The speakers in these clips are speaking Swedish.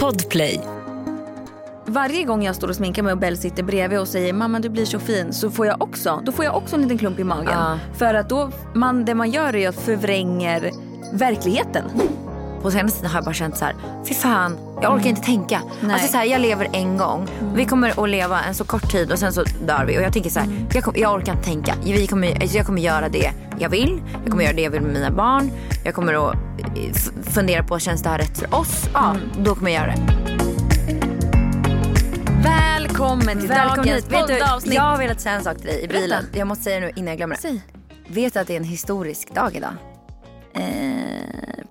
Podplay. Varje gång jag står och sminkar mig och Bell sitter bredvid och säger mamma du blir så fin så får jag också, då får jag också en liten klump i magen. Ja. För att då, man, det man gör är att förvränger verkligheten. På senaste tiden har jag bara känt så här, fy fan, jag orkar inte tänka. Nej. Alltså så här, jag lever en gång, vi kommer att leva en så kort tid och sen så dör vi. Och jag tänker så här, jag, kom, jag orkar inte tänka. Vi kommer, jag kommer göra det jag vill, jag kommer göra det jag vill med mina barn. Jag kommer att eh, fundera på, känns det här rätt för oss? Ja, då kommer jag göra det. Välkommen till Välkommen dagens poddavsnitt. jag har velat säga en sak till dig i Berätta. bilen. Jag måste säga det nu innan jag glömmer det. Säg. Vet du att det är en historisk dag idag?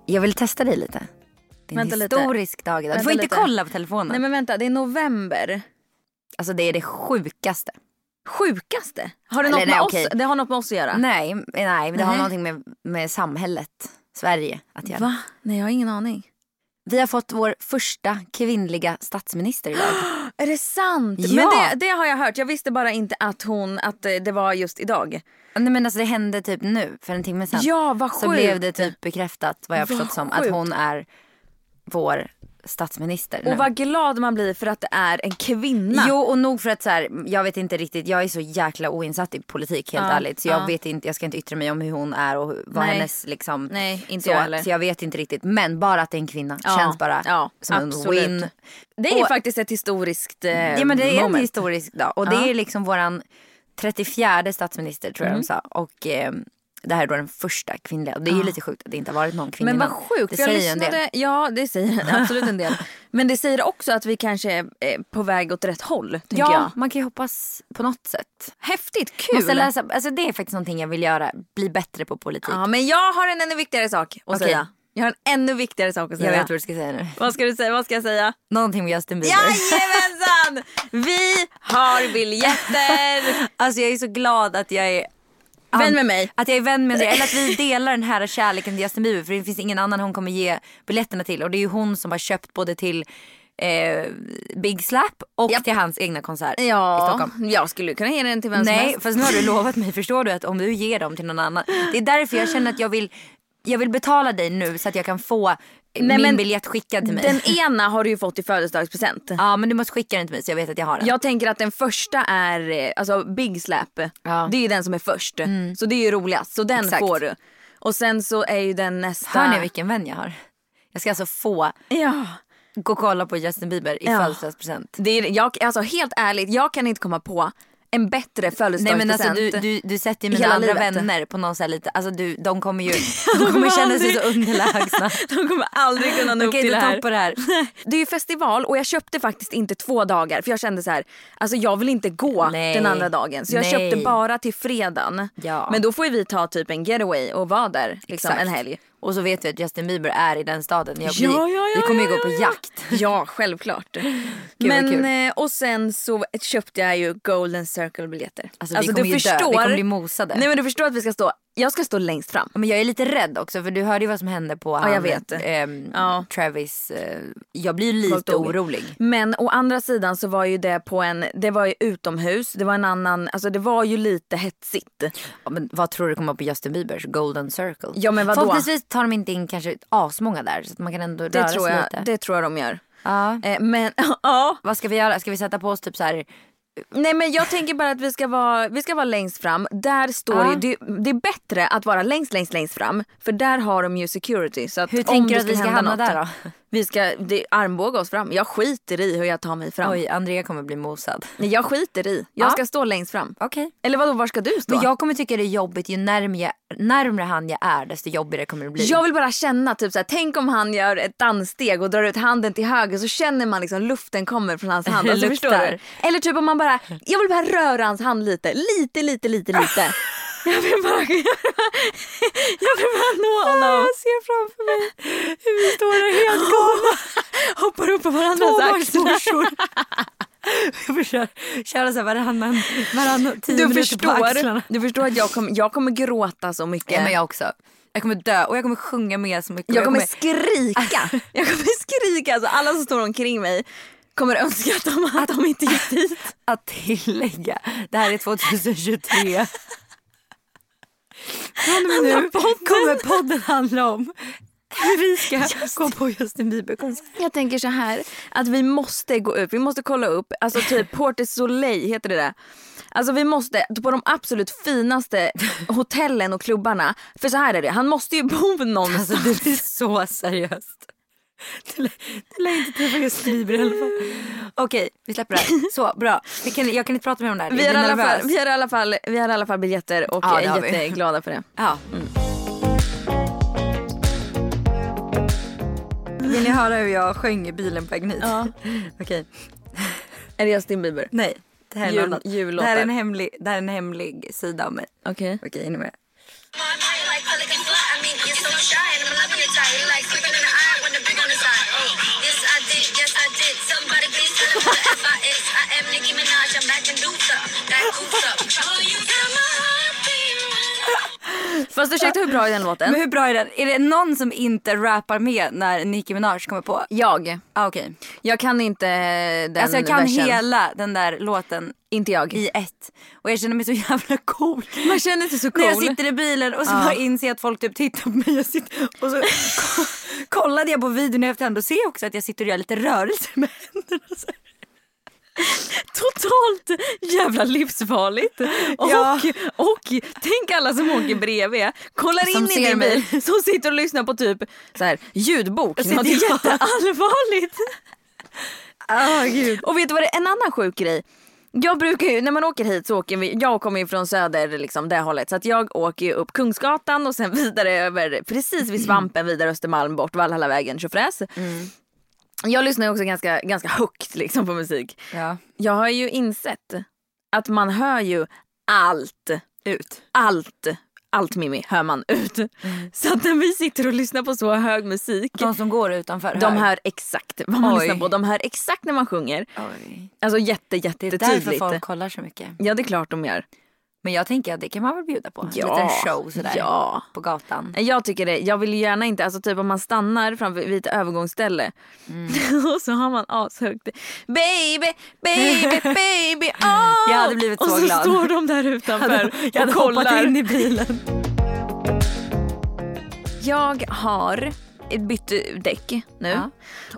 Jag vill testa dig lite. Det är en Vänta lite. historisk dag idag. Du Vänta får inte lite. kolla på telefonen. Nej men vänta, det är november. Alltså det är det sjukaste. Sjukaste? Har det, Eller något nej, med okej. oss, det har något med oss att göra? Nej, nej det har Nej. någonting med, med samhället, Sverige att göra. Va? Nej jag har ingen aning. Vi har fått vår första kvinnliga statsminister idag. Är det sant? Ja. Men det, det har jag hört. Jag visste bara inte att hon, att eh, det var just idag. Nej men alltså det hände typ nu, för en timme sedan. Ja vad så sjukt. blev det typ bekräftat vad jag har Vad förstått som att sjukt. hon är vår statsminister nu. Och vad glad man blir för att det är en kvinna. Jo och nog för att så här, jag vet inte riktigt, jag är så jäkla oinsatt i politik helt Ja, ärligt. Så jag ja. vet inte, jag ska inte yttra mig om hur hon är och vad Nej. hennes liksom. Nej, inte så, jag heller. så jag vet inte riktigt. Men bara att det är en kvinna Ja, känns bara ja, som absolut. en win. Det är ju Och- faktiskt ett historiskt eh, Ja men det är en moment. historisk dag och det är liksom våran 34 statsminister tror Mm. jag de sa. Och eh, det här är då den första kvinnliga. Det är ju lite sjukt att det inte har varit någon kvinna Men vad sjukt. Det jag säger en del. ja det säger absolut en del. Men det säger också att vi kanske är eh, på väg åt rätt håll. Ja, jag. man kan ju hoppas på något sätt. Häftigt, kul. Måste läsa, alltså det är faktiskt någonting jag vill göra, bli bättre på politik. Ja, men jag har en ännu viktigare sak att Okej. säga. Jag har en ännu viktigare sak att jag säga. vet vad du ska säga nu. Vad ska du säga? Vad ska jag säga? Någonting med Justin Bieber. Jajamensan! Vi har biljetter. Alltså jag är så glad att jag är Vän med mig. Att jag är vän med dig. Eller att vi delar den här kärleken till Justin Bieber. För det finns ingen annan hon kommer ge biljetterna till. Och det är ju hon som har köpt både till eh, Big Slap och Japp. till hans egna konsert i Ja, Stockholm. jag skulle kunna ge den till vem som Nej, helst. fast nu har du lovat mig, förstår du, att om du ger dem till någon annan. Det är därför jag känner att jag vill, jag vill betala dig nu så att jag kan få Nej, min biljett skickad till mig. Den ena har du ju fått i födelsedagspresent. Ja men du måste skicka den till mig så jag vet att jag har den. Jag tänker att den första är eh, alltså Big Slap. Ja. Det är ju den som är först. Så det är ju roligast. Så den Exakt. får du. Och sen så är ju den nästa... Hör ni vilken vän jag har? Jag ska alltså få Ja. gå och kolla på Justin Bieber i Ja. födelsedagspresent. Det är, jag, alltså helt ärligt, jag kan inte komma på en bättre Nej födelsedagspresent. men alltså du, du, du sätter ju mina andra livet. vänner på någon så här lite, alltså du, de kommer ju, de kommer känna sig så underlägsna. De kommer aldrig kunna nå upp till det här. det här. Det är ju festival och jag köpte faktiskt inte två dagar för jag kände så här, alltså jag vill inte gå Nej. den andra dagen. Så jag Nej. köpte bara till fredagen. Ja. Men då får ju vi ta typ en getaway och vara där liksom, Exakt. en helg. Och så vet vi att Justin Bieber är i den staden. Jag blir, Ja, ja, ja, vi kommer ju gå på ja, ja. jakt. Ja, självklart. Men, kul. eh, och sen så köpte jag ju Golden Circle biljetter. Alltså, vi kommer ju dö. Vi kommer bli mosade. Nej men du förstår att vi ska stå, jag ska stå längst fram. Men jag är lite rädd också för du hörde ju vad som hände på han, jag vet. ehm, Ja. Travis. eh, jag blir lite orolig. Men å andra sidan så var ju det på en, det var ju utomhus, det var en annan, alltså det var ju lite hetsigt. Ja, men vad tror du kommer på Justin Biebers Golden Circle? Ja, men vadå? Förhoppningsvis tar de inte in kanske asmånga där så att man kan ändå Det röra tror, sig jag, lite. det tror jag de gör. Ja. Eh, men ja, Vad ska vi göra? Ska vi sätta på oss typ så här nej men jag tänker bara att vi ska vara, vi ska vara längst fram. Där står ju, det, det är bättre att vara längst, längst, längst fram. För där har de ju security. Så att Hur tänker du att vi ska hamna något, där då? Vi ska det, armbåga oss fram. Jag skiter i hur jag tar mig fram. Oj, Andrea kommer bli mosad. Nej, jag skiter i. Jag Ja. ska stå längst fram. Okej. Eller vadå, var ska du stå? Men jag kommer tycka det är jobbigt ju närmare, närmare han jag är desto jobbigare kommer det bli. Jag vill bara känna, typ såhär, tänk om han gör ett danssteg och drar ut handen till höger så känner man liksom luften kommer från hans hand. Alltså, förstår du? Eller typ om man bara, jag vill bara röra hans hand lite, lite, lite, lite, lite. Jag vill bara, jag vill bara nå honom. Jag ser framför mig hur vi står där helt galna. Hoppar upp på varandras axlar. Tvådagsmorsor. Vi kör, kör så här varannan, varannan tio Du minuter på axlarna. förstår, du förstår att jag kommer, jag kommer gråta så mycket. Ja, men jag också. Jag kommer dö och jag kommer sjunga med så mycket. Jag kommer skrika. Jag kommer skrika. Alltså, alla som står omkring mig kommer önska att de, att de inte gick dit. att tillägga, det här är 2023. Från och med nu kommer podden handla om vi ska gå på Justin Bieber-konsert. Jag tänker så här att vi måste gå upp, vi måste kolla upp, alltså typ Porte Soleil heter det där. Alltså vi måste på de absolut finaste hotellen och klubbarna. För så här är det, han måste ju bo någonstans. Alltså det är så seriöst. Du lär, inte träffa Justin Bieber i alla fall. Okej, vi släpper det här. Så, bra. Vi kan, jag kan inte prata mer om det här. vi, har alla fall, vi, har alla fall, vi har i alla fall biljetter och Ja, det är jätteglada för det. Ja. Vill ni höra hur jag sjöng i bilen på vägen hit? Ja. Okej. Är det Justin Bieber? Nej, det här är Jul- något annat. Det jullåtar. här är en hemlig, det här är en hemlig sida av mig. Okej. Okej, är ni med? Fast ursäkta hur bra är den låten? Men hur bra är den? Är det någon som inte rappar med när Nicki Minaj kommer på? Jag. Ah, Okej. Jag kan inte den Alltså jag kan versen. hela den där låten Inte jag. i ett. Och jag känner mig så jävla cool. Man känner sig så cool. När jag sitter i bilen och så bara inser att folk typ tittar på mig. Jag sitter, och så ko- kollade jag på videon i efterhand och ser också att jag sitter och gör lite rörelser med händerna. Totalt jävla livsfarligt. Och, Ja. och tänk alla som åker bredvid, kollar Som in i din mig. bil, som sitter och lyssnar på typ så här, ljudbok. sitter Något jag- jätteallvarligt. Oh, gud. Och vet du vad det är? En annan sjuk grej. Jag brukar ju, när man åker hit så åker vi, jag kommer ju från söder liksom det hållet så att jag åker ju upp Kungsgatan och sen vidare över precis vid Svampen vidare Östermalm bort Valhallavägen tjofräs. Jag lyssnar också ganska, ganska högt liksom på musik. Ja. Jag har ju insett att man hör ju allt. Ut. Allt. Allt Mimmi hör man ut. Så att när vi sitter och lyssnar på så hög musik. De som går utanför De hör exakt vad man Oj. lyssnar på. De hör exakt när man sjunger. Oj. Alltså jätte, Det är därför folk kollar så mycket. Ja det är klart de gör. Men jag tänker att det kan man väl bjuda på. Ja. En liten show sådär. Ja. På gatan. Jag tycker det. Jag vill gärna inte, alltså typ om man stannar framför vid ett övergångsställe och så har man ashögt Baby, baby, baby, oh! Jag hade blivit och så så glad. står de där utanför Jag hade och kollar. hoppat in i bilen. Jag har bytt däck nu Ja.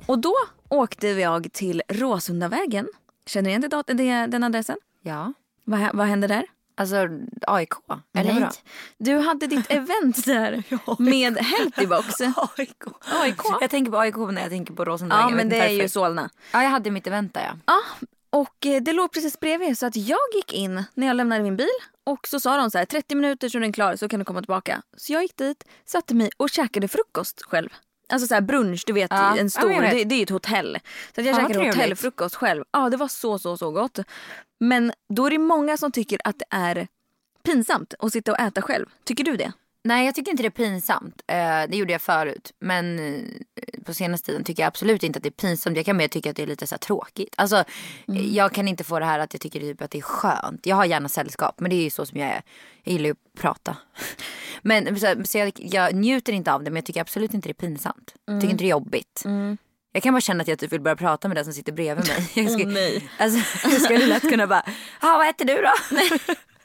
och då åkte jag till Råsundavägen. Känner ni igen det, den adressen? Ja. Vad, vad hände där? Alltså AIK. Eller Nej. vadå? Du hade ditt event där med Healthybox. AIK. AIK? Jag tänker på AIK när jag tänker på Rosenberg. Ja men det är ju Solna. Ja jag hade mitt event där ja. Ja, och eh, det låg precis bredvid så att jag gick in när jag lämnade min bil och så sa de så här 30 minuter så är den klar så kan du komma tillbaka. Så jag gick dit, satte mig och käkade frukost själv. Alltså så här brunch, du vet Ja. en Ja, stor, vet. det, det är ett hotell. Så jag vad käkade hotellfrukost själv. Ja det var så så så gott. Men då är det många som tycker att det är pinsamt att sitta och äta själv. Tycker du det? Nej jag tycker inte det är pinsamt. Eh, det gjorde jag förut. Men eh, på senaste tiden tycker jag absolut inte att det är pinsamt. Jag kan mer tycka att det är lite så tråkigt. Alltså Mm. jag kan inte få det här att jag tycker typ att det är skönt. Jag har gärna sällskap men det är ju så som jag är. Jag gillar ju att prata. Men så, så jag, jag njuter inte av det men jag tycker absolut inte det är pinsamt. Mm. tycker inte det är jobbigt. Jag kan bara känna att jag typ vill börja prata med den som sitter bredvid mig. Jag skulle, nej. Alltså, jag skulle lätt kunna bara, ja vad heter du då?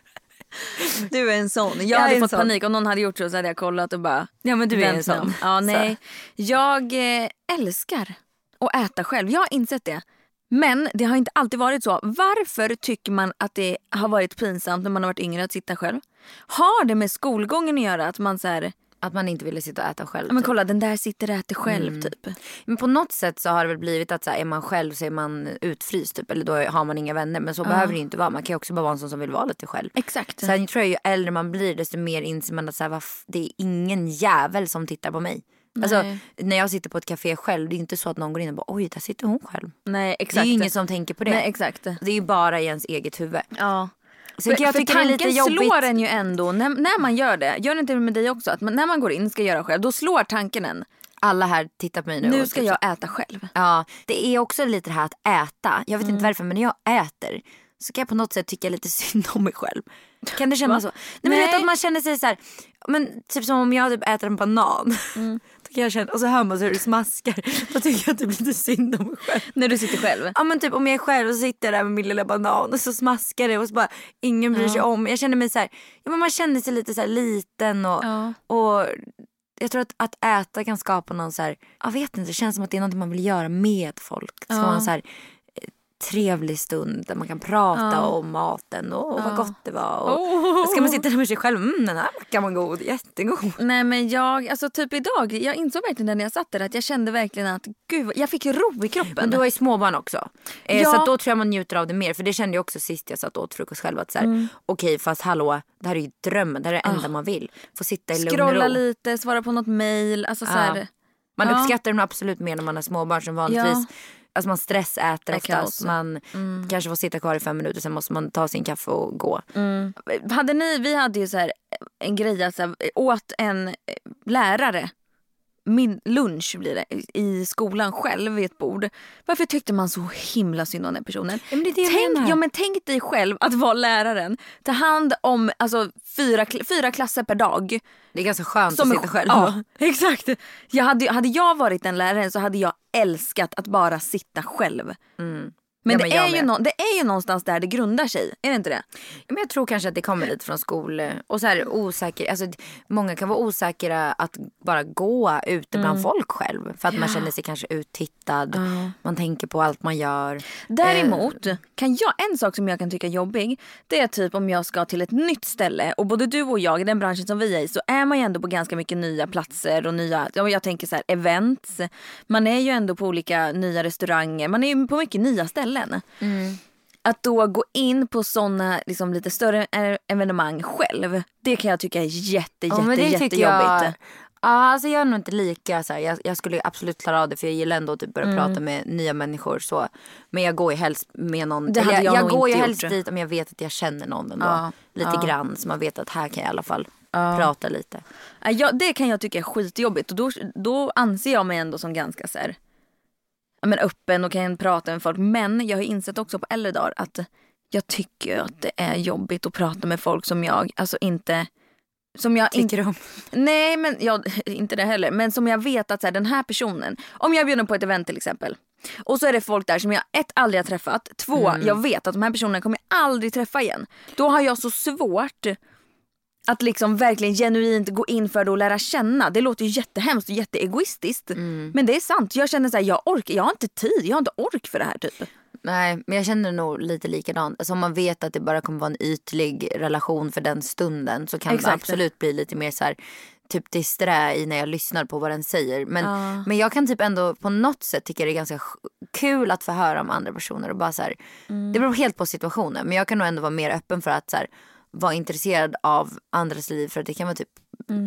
Du är en sån. Jag, Jag hade fått sån. panik om någon hade gjort så så hade jag kollat och bara Ja men du är en sån. Ja, Så. nej. Jag eh, älskar att äta själv. Jag har insett det. Men det har inte alltid varit så. Varför tycker man att det har varit pinsamt när man har varit yngre att sitta själv? Har det med skolgången att göra? Att man så här, Att man inte ville sitta och äta själv. ja, men typ. kolla den där sitter och äter själv Mm. typ. Men på något sätt så har det väl blivit att så här, är man själv så är man utfryst typ. Eller då har man inga vänner. Men så behöver det inte vara. Man kan också bara vara en sån som vill vara lite själv. Exakt. Sen tror jag ju äldre man blir desto mer inser man att så här, det är ingen jävel som tittar på mig. Alltså, Nej. när jag sitter på ett café själv, det är inte så att någon går in och bara oj där sitter hon själv. Nej Det exakt. är ju ingen som tänker på det. Nej exakt. Det är ju bara i ens eget huvud. Ja. Så jag för tycker det är lite jobbigt. slår en ju ändå när, när man gör det. Gör det inte med dig också? Att man, när man går in ska göra själv, då slår tanken en. Alla här tittar på mig nu. Nu och ska jag äta själv. Ja, det är också lite det här att äta. Jag vet Mm. inte varför men när jag äter så kan jag på något sätt tycka lite synd om mig själv. Kan det kännas så? Nej men du vet Nej. att man känner sig så här, men typ som om jag typ äter en banan. Mm. Kan jag känna, och så hör man så hur det smaskar. Då tycker jag att det blir lite synd om mig själv. När du sitter själv. Ja men typ om jag är själv och så sitter jag där med min lilla banan och så smaskar det och så bara ingen bryr sig om. Jag känner mig så här, ja men man känner sig lite så här liten och, Ja. och jag tror att, att äta kan skapa någon så här, jag vet inte, det känns som att det är något man vill göra med folk. Ska vara en så här trevlig stund där man kan prata om maten och vad gott det var. Och Oh. Ska man sitta där med sig själv, mm, den här mackan var god, jättegod. Nej men jag, alltså typ idag, jag insåg verkligen när jag satt där att jag kände verkligen att gud, jag fick ro i kroppen. Men du har ju småbarn också. Eh, Ja. Så då tror jag man njuter av det mer. För det kände jag också sist jag satt och åt frukost själv. Att så här, Mm. okej fast hallå, det här är ju drömmen. Det här är det enda man vill. Få sitta i lugn och Ah. Scrolla ro. lite, svara på något mail. Alltså så här, Man Ja. uppskattar dem absolut mer när man har småbarn som vanligtvis. Ja. Alltså man stressäter oftast. också. Mm. Man kanske får sitta kvar i fem minuter sen måste man ta sin kaffe och gå. Hade ni, vi hade ju så här en grej att så här, åt en lärare min lunch blir det i skolan själv vid ett bord. Varför tyckte man så himla synd om den personen? Ja, men det det tänk, ja, men tänk dig själv att vara läraren. Ta hand om alltså, fyra, fyra klasser per dag. Det är ganska skönt Som att sitta själv. Ja, exakt. Jag hade, hade jag varit den läraren så hade jag älskat att bara sitta själv. Men, Ja, det, men jag är ju nå- det är ju någonstans där det grundar sig. Är det inte det? Men jag tror kanske att det kommer lite från skol och så här osäker, alltså många kan vara osäkra att bara gå ute bland Mm. folk själv för att man känner sig kanske uttittad. Man tänker på allt man gör. Däremot kan jag, en sak som jag kan tycka är jobbig det är typ om jag ska till ett nytt ställe och både du och jag i den branschen som vi är i så är man ju ändå på ganska mycket nya platser och nya, ja, jag tänker så här events. Man är ju ändå på olika nya restauranger, man är ju på mycket nya ställen. Att då gå in på såna liksom, lite större eh, evenemang själv, det kan jag tycka är jätte, jätte, Ja, men det jättejobbigt. jag. Ja, alltså jag är nog inte lika så jag, jag skulle absolut klara av det för jag gillar ändå att typ börja Mm. prata med nya människor så. Men jag går ju helst med någon. Det hade jag jag jag går ju helst dit om jag vet att jag känner någon ändå. Ja, Lite ja. grann så man vet att här kan jag i alla fall prata lite. Ja, det kan jag tycka är skitjobbigt och då, då anser jag mig ändå som ganska så här, men öppen och kan prata med folk. Men jag har insett också på äldre dagar att jag tycker att det är jobbigt att prata med folk som jag alltså inte som jag Tycker du om? nej men jag, inte det heller, men som jag vet att så här, den här personen, om jag bjuder på ett event till exempel och så är det folk där som jag ett aldrig har träffat, två Mm. jag vet att de här personerna kommer jag aldrig träffa igen. Då har jag så svårt att liksom verkligen genuint gå in för det och lära känna. Det låter ju jättehemskt och jätteegoistiskt. Men det är sant. Jag känner så här, jag orkar, jag har inte tid, jag har inte ork för det här typ. Nej, men jag känner nog lite likadant. Alltså om man vet att det bara kommer vara en ytlig relation för den stunden så kan det Exakt. absolut bli lite mer så här typ disträ i när jag lyssnar på vad den säger. Men, men jag kan typ ändå på något sätt tycka det är ganska kul att få höra om andra personer och bara så här, det beror helt på situationen. Men jag kan nog ändå vara mer öppen för att så här, vara intresserad av andras liv för att det kan vara typ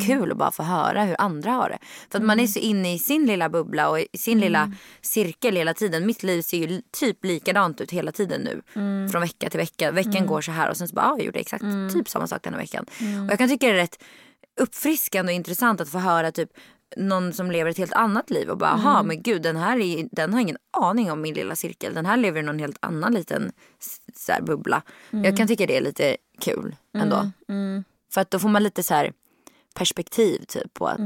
kul att bara få höra hur andra har det. För att man är så inne i sin lilla bubbla och i sin lilla cirkel hela tiden. Mitt liv ser ju typ likadant ut hela tiden nu. Från vecka till vecka. Veckan går så här och sen så bara, ah, jag gjorde exakt typ samma sak den här veckan. Och jag kan tycka det är rätt uppfriskande och intressant att få höra typ någon som lever ett helt annat liv och bara, aha men gud den här är, den har ingen aning om min lilla cirkel. Den här lever i någon helt annan liten så här, bubbla. Jag kan tycka det är lite kul ändå. För att då får man lite så här perspektiv typ på att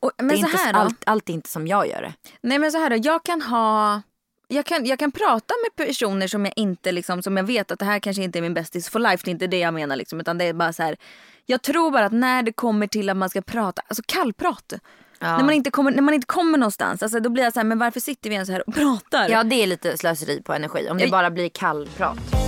Och, det är inte, allt, allt är inte som jag gör det. Nej men så här då, jag kan ha jag kan, jag kan prata med personer som jag inte liksom, som jag vet att det här kanske inte är min bästis for life. Det är inte det jag menar liksom, utan det är bara så här. Jag tror bara att när det kommer till att man ska prata, alltså kallprat. När, man inte kommer, när man inte kommer någonstans, alltså, då blir jag så här, men varför sitter vi ens här och pratar? Ja det är lite slöseri på energi om det bara blir kallprat.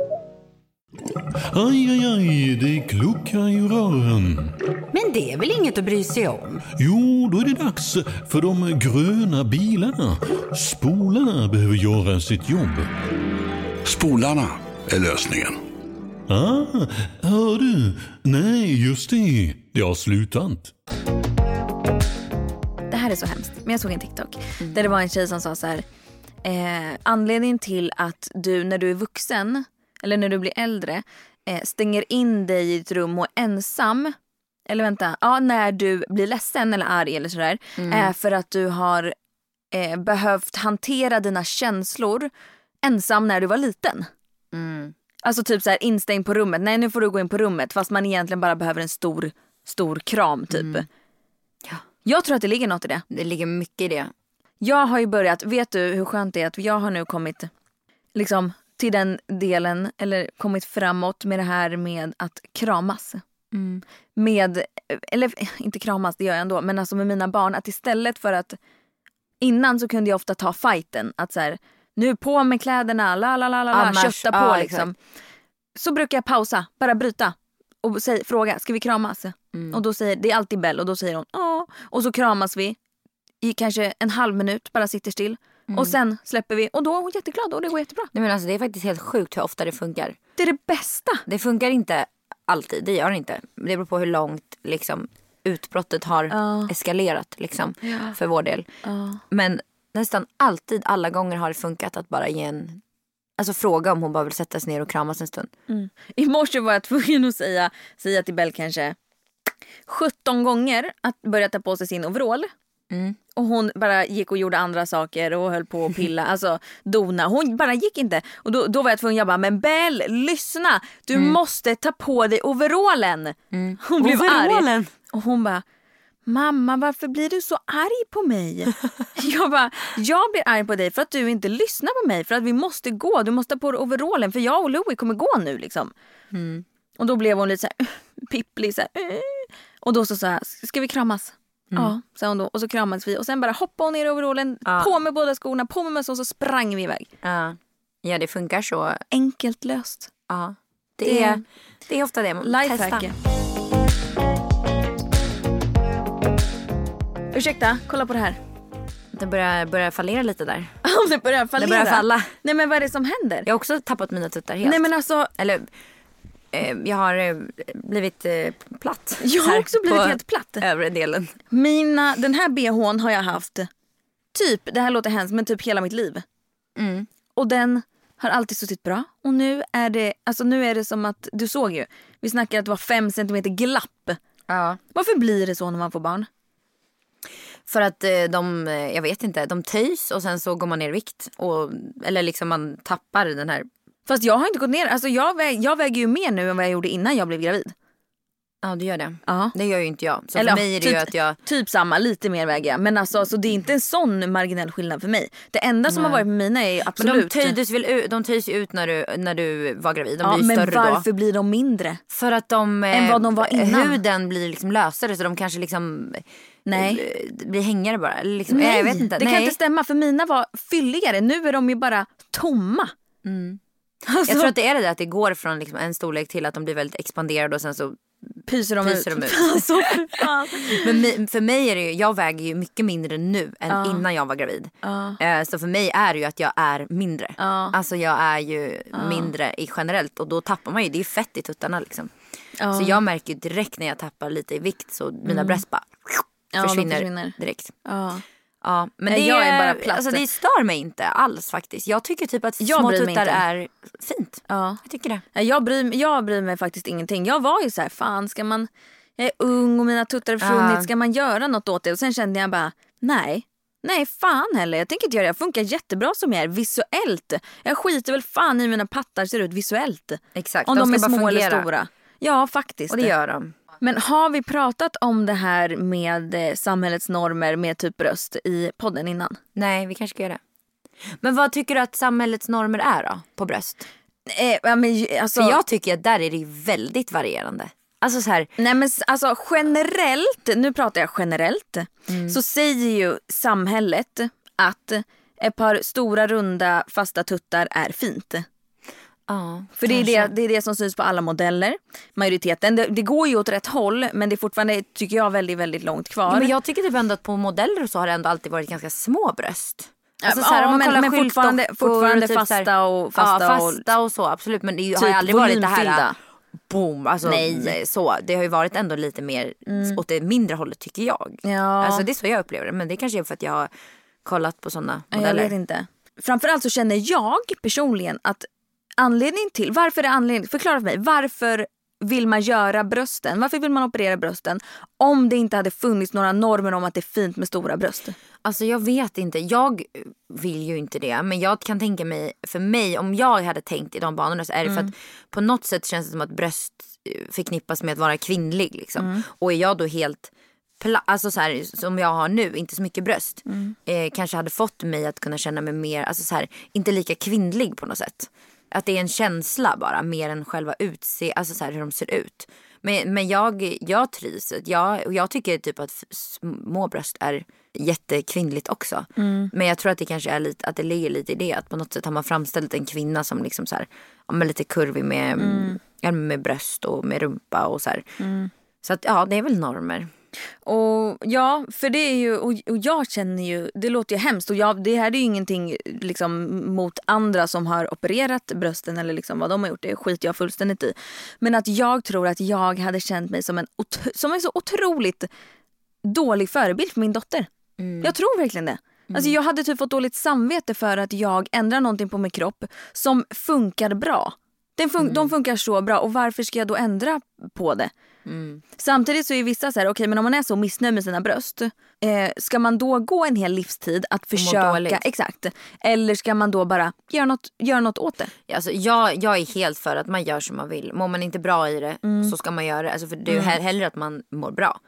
Aj, aj, aj, det kluckar i rören. Men det är väl inget att bry sig om? Jo, då är det dags för de gröna bilarna. Spolarna behöver göra sitt jobb. Spolarna är lösningen. Ah, hör du? Nej, just det. Det har slutat. Det här är så hemskt. Men jag såg en TikTok där det var en tjej som sa så här. Eh, anledningen till att du när du är vuxen eller när du blir äldre eh, stänger in dig i ett rum och är ensam. Eller vänta, ja när du blir ledsen eller arg eller sådär. Är för att du har eh, behövt hantera dina känslor ensam när du var liten. Alltså typ så här instängd på rummet. Nej nu får du gå in på rummet fast man egentligen bara behöver en stor, stor kram typ. Mm. Ja. Jag tror att det ligger något i det. Det ligger mycket i det. Jag har ju börjat, vet du hur skönt det är att jag har nu kommit liksom till den delen eller kommit framåt med det här med att kramas. Mm. Med, eller inte kramas, det gör jag ändå, men alltså med mina barn att istället för att innan så kunde jag ofta ta fighten att så här, nu på med kläderna, la la la la, Annars- kötta på ja, liksom. Så brukar jag pausa, bara bryta och säg, fråga, ska vi kramas? Mm. Och då säger, det är alltid Bell och då säger hon ja. Och så kramas vi i kanske en halv minut, bara sitter still. Mm. Och sen släpper vi och då är hon jätteglad och det går jättebra. Nej, men alltså, det är faktiskt helt sjukt hur ofta det funkar. Det är det bästa. Det funkar inte alltid, det gör det inte. Det beror på hur långt liksom, utbrottet har Ja. eskalerat liksom, för vår del. Men nästan alltid, alla gånger har det funkat att bara ge en... Alltså fråga om hon bara vill sätta sig ner och kramas en stund. I morse var jag tvungen att säga, säga till Bell kanske 17 gånger att börja ta på sig sin overall. Mm. Och hon bara gick och gjorde andra saker och höll på att pilla, alltså dona. Hon bara gick inte. Och då, då var jag tvungen, jag bara, men Bell lyssna! Du Mm. måste ta på dig overallen. Hon blev arg. Overallen? Och hon bara, mamma varför blir du så arg på mig? jag bara, jag blir arg på dig för att du inte lyssnar på mig. För att vi måste gå, du måste ta på dig overallen för jag och Louie kommer gå nu liksom. Och då blev hon lite så här, pipplig så här, "Eh." Och då så sa jag, ska vi kramas? Ja, sa hon då. Och så kramades vi och sen bara hoppade hon ner i overallen, Ja. på med båda skorna, på med mössan och så sprang vi iväg. Ja. ja, det funkar så. Enkelt löst. Ja. Det, Det- är, det är ofta det. Lifehack. Ursäkta, kolla på det här. Det börjar, börjar fallera lite där. Det börjar fallera. Det börjar falla. Nej men vad är det som händer? Jag har också tappat mina tuttar helt. Nej men alltså, Eller jag har eh, blivit eh, platt. Jag har också blivit helt platt. Övre delen. mina, den här bhn har jag haft typ, det här låter hemskt men typ hela mitt liv. Mm. Och den har alltid suttit bra. Och nu är det, alltså nu är det som att, du såg ju, vi snackade att det var fem centimeter glapp. Ja. Varför blir det så när man får barn? För att eh, de, eh, jag vet inte, de töjs och sen så går man ner i vikt. Och, eller liksom man tappar den här. Fast jag har inte gått ner, alltså jag, väg, jag väger ju mer nu än vad jag gjorde innan jag blev gravid. Ja du gör det. Ja. Det gör ju inte jag. Så Eller för mig är det typ, ju att jag... typ samma, lite mer väger jag. Men alltså, alltså det är inte en sån marginell skillnad för mig. Det enda som har varit med mina är ju Men absolut... de töjdes väl ut, de töjs ju ut när du, när du var gravid. De ja, blir men större varför då. blir de mindre? För att de, eh, Än vad de var innan. huden blir liksom lösare så de kanske liksom Nej. eh, blir hängare bara. Liksom, Nej, jag vet inte. det Nej. kan inte stämma för mina var fylligare. Nu är de ju bara tomma. Alltså, Jag tror att det är det där att det går från liksom en storlek till att de blir väldigt expanderade och sen så pyser de pyser ut. de ut. alltså. Men för mig är det ju, jag väger ju mycket mindre nu än innan jag var gravid. Eh, Så för mig är det ju att jag är mindre. Ja. Alltså jag är ju mindre i generellt och då tappar man ju, det är ju fett i tuttarna liksom. Ja. Så jag märker ju direkt när jag tappar lite i vikt så mina bröst bara Ja, försvinner, försvinner. direkt. Ja. Men Nej, det, jag är bara platt. alltså, det stör mig inte alls faktiskt. Jag tycker typ att Jag små tuttar är fint. Ja. Jag tycker det. Nej, Jag, bryr, jag bryr mig faktiskt ingenting. Jag var ju så här, fan ska man... Jag är ung och mina tuttar har försvunnit. Ja. Ska man göra något åt det? Och sen kände jag bara, nej. Nej fan heller. Jag tänker inte göra det. Jag funkar jättebra som jag är visuellt. Jag skiter väl fan i hur mina pattar ser ut visuellt. Exakt, Om de de, är små eller stora. Ja faktiskt. Och det gör de. Men har vi pratat om det här med eh, samhällets normer med typ bröst i podden innan? Nej, vi kanske ska göra det. Men vad tycker du att samhällets normer är då på bröst? Eh, ja, men, alltså, För jag tycker att där är det väldigt varierande. Alltså så här, Nej men alltså generellt, nu pratar jag generellt, Mm. så säger ju samhället att ett par stora runda fasta tuttar är fint. Ja. För det är det, det är det som syns på alla modeller, majoriteten. Det, det går ju åt rätt håll men det är fortfarande, tycker jag, väldigt, väldigt långt kvar. Ja, men jag tycker typ ändå att på modeller och så har det ändå alltid varit ganska små bröst. Alltså Ja, så här, ja, men- men fortfarande- fortfarande och typ fasta och- fasta ja, och- fasta och så absolut. Men det ju- har Typ ju aldrig varit det här boom. Alltså, Nej. Mm. så. Det har ju varit ändå lite mer åt det mindre hållet tycker jag. Ja. Alltså det är så jag upplever det. Men det kanske är för att jag har kollat på sådana Ja, Jag modeller. vet inte. Framförallt så känner jag personligen att anledningen till, varför är anledningen, förklara för mig, varför vill man göra brösten? Varför vill man operera brösten om det inte hade funnits några normer om att det är fint med stora bröst? Alltså jag vet inte. Jag vill ju inte det. Men jag kan tänka mig, för mig, om jag hade tänkt i de banorna så är det för att på något sätt känns det som att bröst eh, förknippas med att vara kvinnlig. Liksom. Och är jag då helt pla- Alltså så här, som jag har nu, inte så mycket bröst. Eh, kanske hade fått mig att kunna känna mig mer, alltså så här, inte lika kvinnlig på något sätt. Att det är en känsla bara, mer än själva utse, alltså så här, hur de ser ut. Men, men jag, jag trivs. Jag, och jag tycker typ att små bröst är jättekvinnligt också. Men jag tror att det kanske är lite, att det ligger lite i det. Att på något sätt har man framställt en kvinna som liksom så här, ja, men lite kurvig med, ja, med bröst och med rumpa och så här. Så att ja, det är väl normer. Och ja, för det är ju, och, och jag känner ju, det låter ju hemskt och jag, det här är ju ingenting liksom mot andra som har opererat brösten eller liksom vad de har gjort, det skiter jag fullständigt i. Men att jag tror att jag hade känt mig som en, som en så otroligt dålig förebild för min dotter. Jag tror verkligen det. Alltså jag hade typ fått dåligt samvete för att jag ändrar någonting på min kropp som funkar bra. Den fun- De funkar så bra och varför ska jag då ändra på det? Samtidigt så är vissa så här, okej men om man är så missnöjd med sina bröst, eh, ska man då gå en hel livstid att försöka, exakt. Eller ska man då bara göra något, göra något åt det? Alltså, jag, jag är helt för att man gör som man vill. Mår man inte bra i det så ska man göra det. Alltså, för det är ju he- hellre att man mår bra.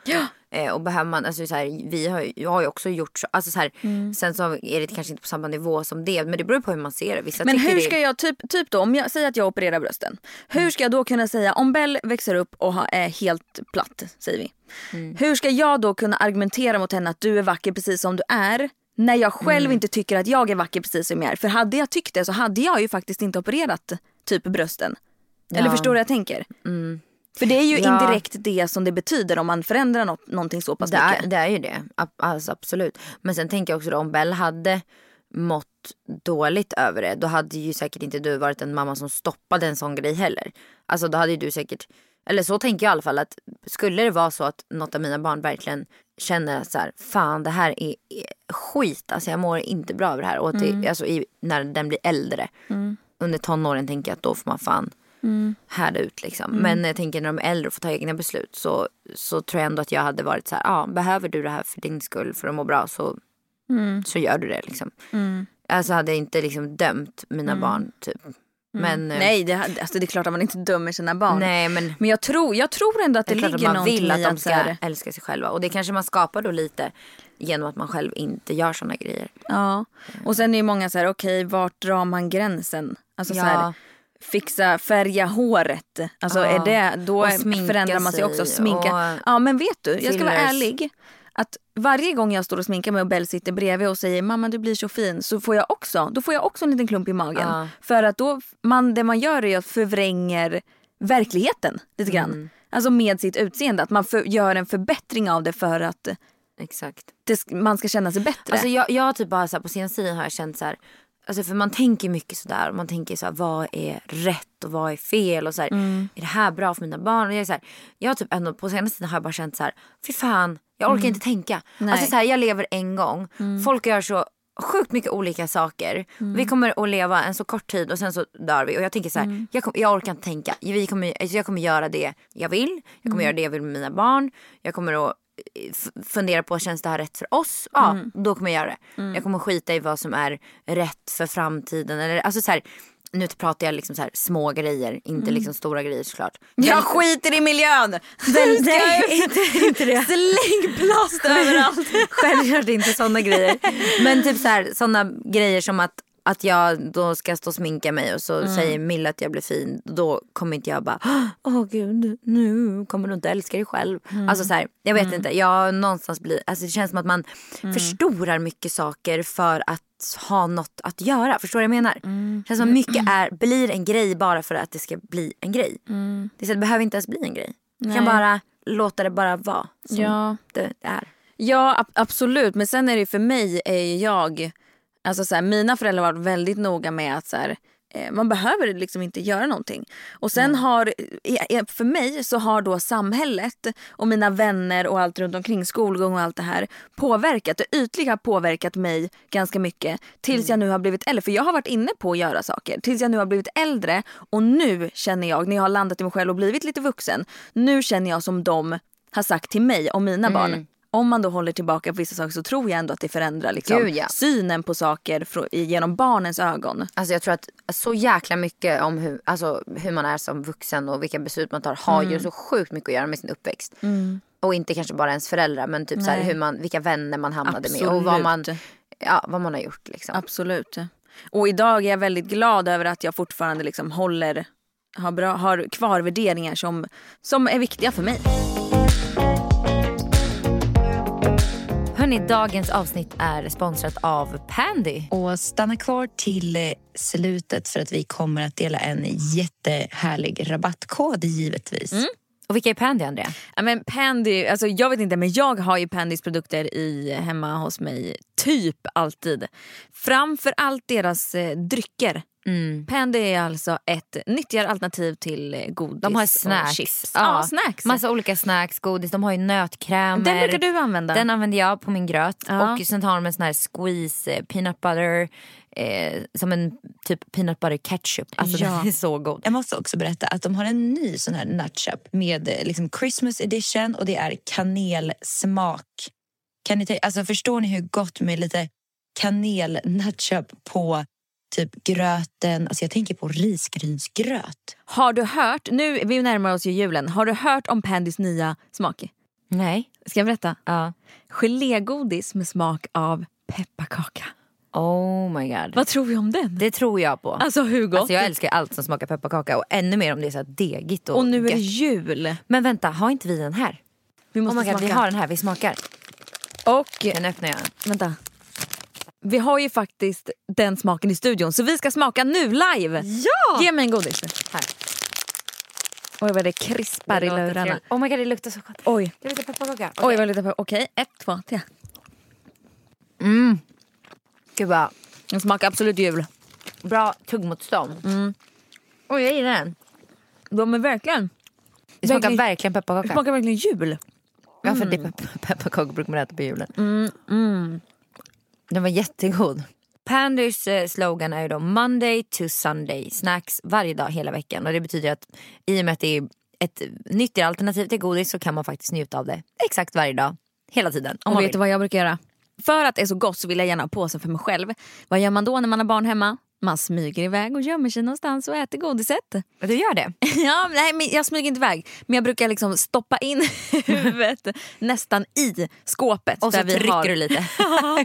Eh, och behöver man, alltså, så här, vi har, jag har ju också gjort så. Alltså, så här, Sen så är det kanske inte på samma nivå som det. Men det beror på hur man ser det. Vissa Men hur det, ska jag, typ, typ då om jag säger att jag opererar brösten. Hur ska jag då kunna säga, om Bell växer upp och är helt platt, säger vi. Hur ska jag då kunna argumentera mot henne att du är vacker precis som du är? När jag själv inte tycker att jag är vacker precis som jag är. För hade jag tyckt det så hade jag ju faktiskt inte opererat typ brösten. Eller Ja. förstår du vad jag tänker? För det är ju Ja. indirekt det som det betyder om man förändrar något, någonting så pass det, är, mycket. det är ju det. Alltså, absolut. Men sen tänker jag också då, om Bell hade mått dåligt över det. Då hade ju säkert inte du varit en mamma som stoppade en sån grej heller. Alltså då hade ju du säkert. Eller så tänker jag i alla fall att skulle det vara så att något av mina barn verkligen känner så här, fan det här är, är skit, alltså jag mår inte bra över det här. Och att det, alltså i, när den blir äldre, under tonåren tänker jag att då får man fan härda ut liksom. Men jag tänker när de är äldre och får ta egna beslut så, så tror jag ändå att jag hade varit så här, ja behöver du det här för din skull för att må bra så, så gör du det liksom. Alltså hade jag inte liksom dömt mina barn typ. Men, eh, Nej, det, alltså det är klart att man inte dömer sina barn. nej men Men jag tror, jag tror ändå att det det, att ligger man någonting vill att i de att så ska här, älska sig själva. Och det kanske man skapar då lite genom att man själv inte gör såna grejer. Ja, och sen är ju många så här, okej vart drar man gränsen? Alltså så här, Ja. Fixa, färga håret. Alltså Ja. är det, då förändrar man sig också. Sminka. Ja men vet du, jag ska vara fillers. ärlig. Att varje gång jag står och sminkar mig och Bell sitter bredvid och säger mamma du blir så fin så får jag också, då får jag också en liten klump i magen. Ja. För att då, man, det man gör är att förvränger verkligheten lite grann. Mm. Alltså med sitt utseende, att man för, gör en förbättring av det för att Exakt. det, man ska känna sig bättre. Alltså jag, jag typ bara så på senaste tiden har jag känt så här. Alltså för man tänker mycket sådär. Man tänker så här, vad är rätt och vad är fel? Och så här, Mm. Är det här bra för mina barn? Och jag, är så här, jag har typ ändå på senaste tiden har jag bara känt så här. Fy fan, jag orkar inte tänka. Mm. Nej. Mm. Alltså så här, jag lever en gång. Folk gör så sjukt mycket olika saker. Vi kommer att leva en så kort tid och sen så dör vi. Och jag tänker så här, Mm. jag, kom, jag orkar inte tänka. Vi kommer, alltså jag kommer göra det jag vill. Jag kommer göra det jag vill med mina barn. Jag kommer att fundera på, känns det här rätt för oss? Ja, då kommer jag göra det. Jag kommer skita i vad som är rätt för framtiden. Eller, alltså så här, nu pratar jag liksom så här små grejer, inte liksom stora grejer såklart. Jag skiter i miljön! Nej, inte, inte det. Släng plast överallt! Självklart inte sådana grejer. Men typ så här, sådana grejer som att, att jag då ska stå och sminka mig och så säger Milla att jag blir fin. Då kommer inte jag bara, åh gud, nu kommer du inte älska dig själv. Alltså så här, jag vet inte, jag någonstans blir, alltså det känns som att man förstorar mycket saker för att ha något att göra. Förstår du vad jag menar? Det känns som att mycket är, blir en grej bara för att det ska bli en grej. Det, är så det behöver inte ens bli en grej. Du kan bara låta det bara vara som Ja. det är. Ja ab- absolut men sen är det för mig är jag, alltså så här, mina föräldrar varit väldigt noga med att så här, eh, man behöver liksom inte göra någonting. Och sen har, för mig så har då samhället och mina vänner och allt runt omkring, skolgång och allt det här påverkat, det ytliga har påverkat mig ganska mycket tills jag nu har blivit äldre. För jag har varit inne på att göra saker tills jag nu har blivit äldre och nu känner jag, när jag har landat i mig själv och blivit lite vuxen, nu känner jag som de har sagt till mig och mina barn. Om man då håller tillbaka på vissa saker så tror jag ändå att det förändrar liksom, Gud, ja. synen på saker genom barnens ögon. Alltså jag tror att så jäkla mycket om hur, alltså hur man är som vuxen och vilka beslut man tar har Mm. ju så sjukt mycket att göra med sin uppväxt. Och inte kanske bara ens föräldrar men typ så här, hur man, vilka vänner man hamnade med och vad man, Absolut. ja, vad man har gjort. Liksom. Absolut. Och idag är jag väldigt glad över att jag fortfarande liksom håller, har, bra, har kvar värderingar som, som är viktiga för mig. Hörni, dagens avsnitt är sponsrat av Pandy. Och stanna kvar till eh, slutet för att vi kommer att dela en jättehärlig rabattkod givetvis. Och vilka är Pandy, Andrea? Ja, men Pandy, alltså jag vet inte men jag har ju Pandys produkter i, hemma hos mig typ alltid. Framför allt deras eh, drycker. Pandy är alltså ett nyttigare alternativ till eh, godis De har och snacks. chips. Ja, snacks. Massa olika snacks, godis. De har ju nötkrämer. Den brukar du använda. Den använder jag på min gröt. Ja. Och sen har de en sån här squeeze eh, peanut butter. Eh, som en typ peanut butter ketchup. Alltså Ja. den är så god. Jag måste också berätta att de har en ny sån här nutchup med eh, liksom Christmas edition och det är kanelsmak. Kan ni ta, alltså förstår ni hur gott med lite kanel-nutchup på typ gröten? Alltså jag tänker på risgrynsgröt. Har du hört, nu vi närmar oss ju julen, har du hört om Pandys nya smak? Nej. Ska jag berätta? Ja. Gelégodis med smak av pepparkaka. Oh my god. Vad tror vi om den? Det tror jag på. Alltså hur gott? Alltså jag älskar allt som smakar pepparkaka och ännu mer om det är så här degigt och, och nu är det gött. jul. Men vänta, har inte vi den här? Vi Oh måste my god, vi smaka. har den här, vi smakar. Och Den öppnar jag. vänta. Vi har ju faktiskt den smaken i studion så vi ska smaka nu live. Ja! Ge mig en godis. Här. Oj vad det krispar i låter lurarna. Oh my god, det luktar så gott. Oj, Det luktar pepparkaka. oj vad lite på. Okej, ett, två, tre. Gud vad Den smakar absolut jul. bra tuggmotstånd. Mm. Oj, jag gillar den. De är verkligen, Det smakar Verkligen- verkligen det pepparkaka. smakar verkligen jul. Ja, för det pepp- pepparkakor brukar man äta på julen. Den var jättegod. Pandys eh, slogan är ju då Monday to Sunday. Snacks varje dag hela veckan. Och det betyder att i och med att det är ett nyttigare alternativ till godis så kan man faktiskt njuta av det exakt varje dag. Hela tiden. Om Och vet du vad jag brukar göra? För att det är så gott så vill jag gärna ha påsen för mig själv. Vad gör man då när man har barn hemma? Man smyger iväg och gömmer sig någonstans och äter godiset. Du gör det? Ja, nej, men jag smyger inte iväg. Men jag brukar liksom stoppa in huvudet nästan i skåpet. Och så där vi trycker har... du lite.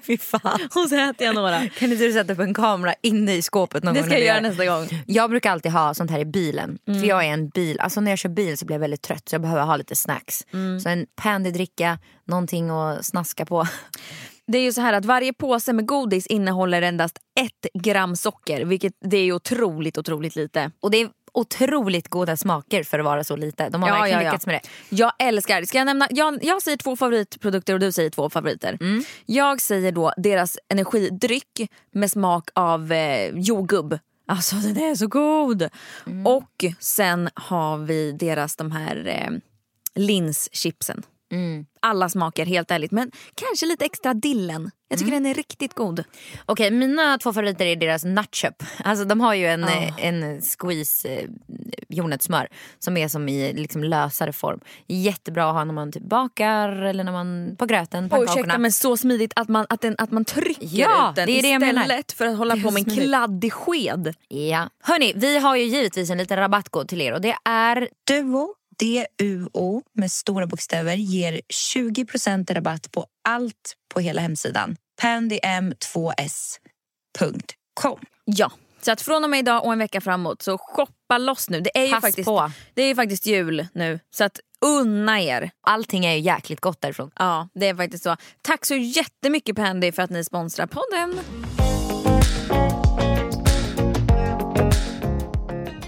Fy fan. Och så äter jag några. Kan inte du sätta upp en kamera inne i skåpet någon Det gång? ska när jag göra gör nästa gång. Jag brukar alltid ha sånt här i bilen. För jag är en bil, alltså när jag kör bil så blir jag väldigt trött så jag behöver ha lite snacks. Så en Pandy-dricka, någonting att snaska på. Det är ju så här att varje påse med godis innehåller endast ett gram socker. Vilket det är otroligt, otroligt lite. Och det är otroligt goda smaker för att vara så lite. De har verkligen lyckats med det. Jag älskar, ska jag nämna, jag, jag säger två favoritprodukter och du säger två favoriter. Mm. Jag säger då deras energidryck med smak av eh, jordgubb. Alltså den är så god! Mm. Och sen har vi deras de här eh, linschipsen. Mm. Alla smaker helt ärligt men kanske lite extra dillen. Jag Mm. tycker den är riktigt god. Okej, mina två favoriter är deras nutchup. Alltså de har ju en, eh, en squeeze eh, jordnötssmör som är som i liksom lösare form. Jättebra att ha när man typ bakar eller när man på gröten, pannkakorna. ursäkta men så smidigt att man, att den, att man trycker Ja, ut den det är det jag menar. istället för att hålla Det på med en kladdig sked. Ja. Hörni, vi har ju givetvis en liten rabattkod till er och det är Duo, D-U-O med stora bokstäver ger 20% rabatt på allt på hela hemsidan. pandym2s.com. Ja, så att från och med idag och en vecka framåt så shoppa loss nu. Det är ju, Pass faktiskt, på. det är ju faktiskt jul nu så att unna er. allting är ju jäkligt gott därifrån. Ja, det är faktiskt så. Tack så jättemycket Pandy för att ni sponsrar podden.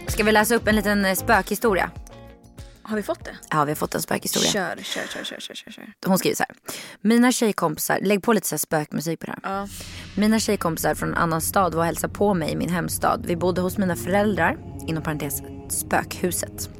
Ska vi läsa upp en liten spökhistoria? Har vi fått det? Ja, vi har fått en spökhistoria. Kör, kör, kör, kör, kör, kör, kör. Hon skriver så här. Mina tjejkompisar, lägg på lite så här spökmusik på det här. Ja. Mina tjejkompisar från en annan stad var och hälsade på mig i min hemstad. Vi bodde hos mina föräldrar, inom parentes spökhuset.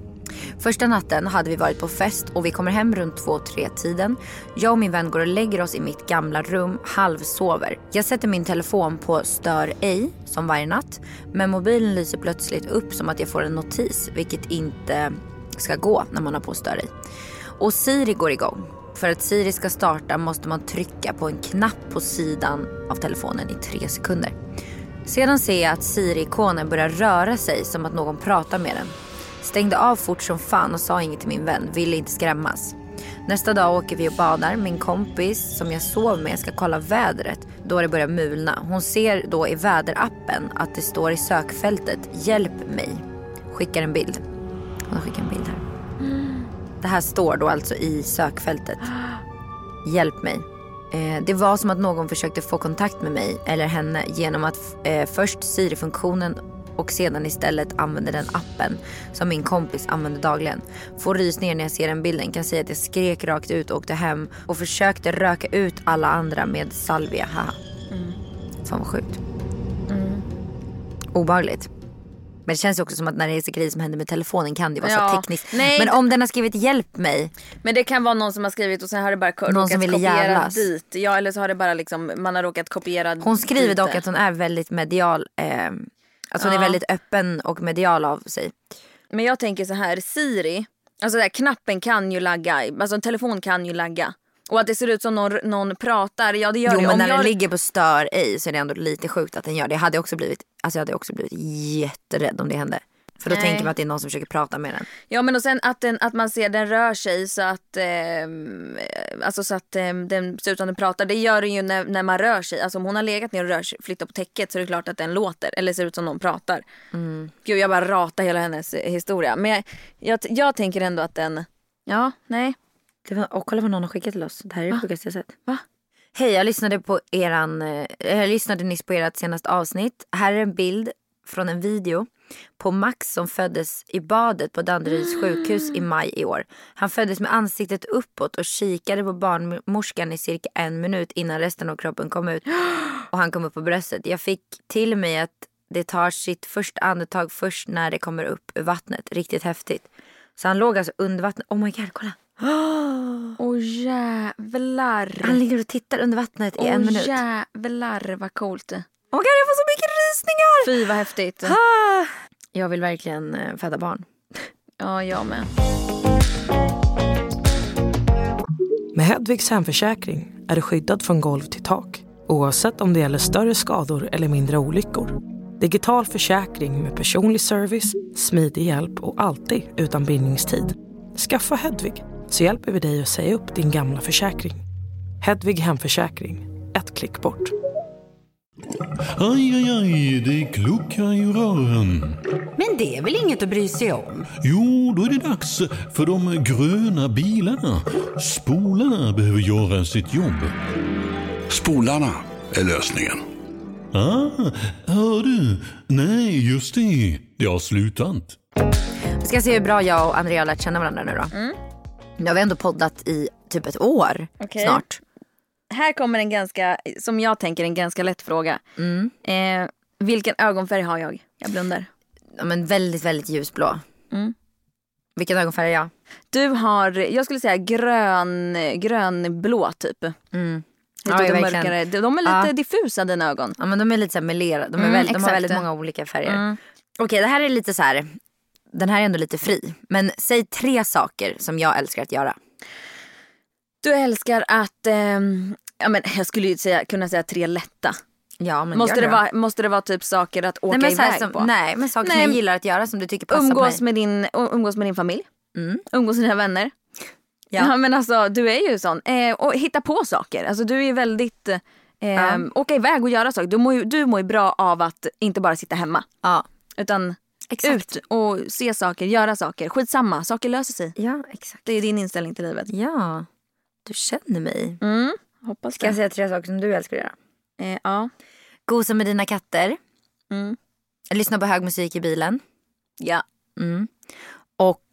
Första natten hade vi varit på fest och vi kommer hem runt två tre tiden. Jag och min vän går och lägger oss i mitt gamla rum, halvsover. Jag sätter min telefon på stör ej, som varje natt. Men mobilen lyser plötsligt upp som att jag får en notis, vilket inte ska gå när man har på stör ej. Och Siri går igång. för att Siri ska starta måste man trycka på en knapp på sidan av telefonen i tre sekunder. Sedan ser jag att Siri-ikonen börjar röra sig som att någon pratar med den. Stängde av fort som fan och sa inget till min vän, ville inte skrämmas. Nästa dag åker vi och badar. Min kompis som jag sov med ska kolla vädret då det börjar mulna. Hon ser då i väderappen att det står i sökfältet Hjälp mig. Skickar en bild. Hon har skickat en bild här. Det här står då alltså i sökfältet. Hjälp mig. Eh, det var som att någon försökte få kontakt med mig eller henne genom att eh, först Siri-funktionen och sedan istället använde den appen som min kompis använder dagligen. Får rysningar när jag ser den bilden. Kan säga att jag skrek rakt ut och åkte hem och försökte röka ut alla andra med salvia. Haha. Fan vad sjukt. Obehagligt. Men det känns ju också som att när det är så grejer som händer med telefonen kan det vara Ja. så tekniskt. Nej. Men om den har skrivit hjälp mig. Men det kan vara någon som har skrivit och sen har det bara Någon råkat som ville kopiera jävlas. dit. Ja eller så har det bara liksom, man har råkat kopiera Hon skriver dit dock att hon är väldigt medial. Eh, alltså hon är Ja. väldigt öppen och medial av sig. Men jag tänker så här, Siri, alltså där, knappen kan ju lagga, alltså en telefon kan ju lagga. Och att det ser ut som någon, någon pratar, ja det gör Jo det. men Om när jag... den ligger på stör ej så är det ändå lite sjukt att den gör det. Jag hade också blivit, alltså jag hade också blivit jätterädd om det hände. För då Nej. tänker man att det är någon som försöker prata med den. Ja men och sen att, den, att man ser den rör sig så att, ehm, alltså så att ehm, den ser ut som den pratar. Det gör den ju när, när man rör sig. Alltså om hon har legat ner och rör sig, flyttat på täcket så är det klart att den låter. Eller ser ut som någon pratar. Gud jag bara ratar hela hennes eh, historia. Men jag, jag, jag tänker ändå att den, ja nej. Det var, och kolla vad någon har skickat till oss. Det här är det sjukaste jag sett. Va? Hej, jag lyssnade, på eran, eh, jag lyssnade nyss på ert senaste avsnitt. Här är en bild från en video på Max som föddes i badet på Danderyds sjukhus i maj i år. Han föddes med ansiktet uppåt och kikade på barnmorskan i cirka en minut innan resten av kroppen kom ut och han kom upp på bröstet. Jag fick till mig att det tar sitt första andetag först när det kommer upp ur vattnet. Riktigt häftigt. Så han låg alltså under vattnet. Oh my god, kolla. Åh jävlar. Han ligger och tittar under vattnet i en Åh minut. jävlar vad coolt. Oh my god, jag får så mycket rysningar! Fy vad häftigt. Ah! Jag vill verkligen eh, föda barn. Ja jag med. Med Hedvigs hemförsäkring är du skyddad från golv till tak oavsett om det gäller större skador eller mindre olyckor. Digital försäkring med personlig service, smidig hjälp och alltid utan bindningstid. Skaffa Hedvig så hjälper vi dig att säga upp din gamla försäkring. Hedvig hemförsäkring, ett klick bort. Aj, aj, aj, det kluckar i rören. Men det är väl inget att bry sig om? Jo, då är det dags för de gröna bilarna. Spolarna behöver göra sitt jobb. Spolarna är lösningen. Ah, hör du? Nej, just det. Det har slutat. Vi ska se hur bra jag och Andrea har lärt känna varandra nu då. Nu har vi ändå poddat i typ ett år Okej. snart. Här kommer en ganska, som jag tänker en ganska lätt fråga. Mm. Eh, vilken ögonfärg har jag? Jag blundar. Ja, men väldigt, väldigt ljusblå. Mm. Vilken ögonfärg är jag? Du har, jag skulle säga grön, grönblå typ. Mm. Ja, verkligen. mörkare. De de är lite Ja. diffusa dina ögon. Ja men de är lite så melerade. De, är Mm, väldigt, de har väldigt många olika färger. Mm. Okej det här är lite så här. Den här är ändå lite fri. Men säg tre saker som jag älskar att göra. Du älskar att, ehm, ja men jag skulle ju säga, kunna säga tre lätta. Ja men Måste det, då. vara, måste det vara typ saker att åka nej, men iväg som, på? Nej men saker Nej, som jag gillar att göra som du tycker passar umgås på mig. med, din, umgås med din familj. Mm. Umgås med dina vänner. Ja. Ja. men alltså du är ju sån. Eh, och hitta på saker. Alltså du är väldigt, eh, Ja. åka iväg och göra saker. Du mår, ju, du mår ju bra av att inte bara sitta hemma. Ja. Utan Exakt. ut och se saker, göra saker. Skitsamma, saker löser sig. Ja exakt. Det är din inställning till livet. Ja. Du känner mig. Mm, hoppas Ska jag det. säga tre saker som du älskar att göra? Eh, ja. Gosa med dina katter. Mm. Lyssna på hög musik i bilen. Ja. Mm. Och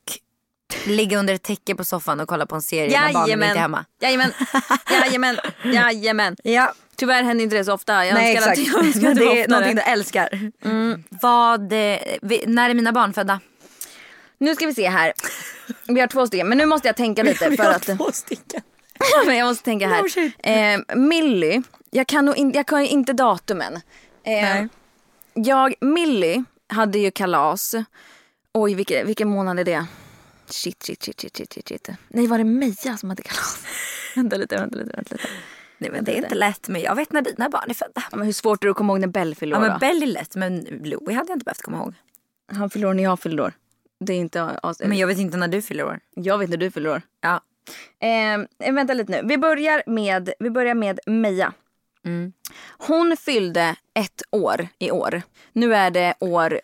ligga under ett täcke på soffan och kolla på en serie när barnen inte är hemma. Jajamän. Jajamän. Jajamän. Ja, Tyvärr händer inte det så ofta. Jag nej önskar exakt. att jag önskar att det är någonting du älskar. Vad, eh, vi, när är mina barn födda? Nu ska vi se här. Vi har två stycken men nu måste jag tänka lite för att... två stycken. men jag måste tänka här. Shit. Eh, Millie, jag kan, nog in, jag kan ju inte datumen. Eh, Nej. jag, Millie hade ju kalas. Oj vilken, vilken månad är det? Shit, shit, shit, shit, shit, shit. Nej, var det Meja som hade kalas? vänta lite, vänta lite, vänta lite. Nej, men det är inte lätt men jag vet när dina barn är födda. Ja, men hur svårt är det att komma ihåg när Bell fyllde Ja år men då? Bell är lätt men Louie hade jag inte behövt komma ihåg. Han fyller år när jag fyller år. Det är inte as- Men jag vet inte när du fyller år. jag vet när du fyller år. Ja. Eh, vänta lite nu. Vi börjar med, vi börjar med Meja. Mm. Hon fyllde ett år i år. Nu är det år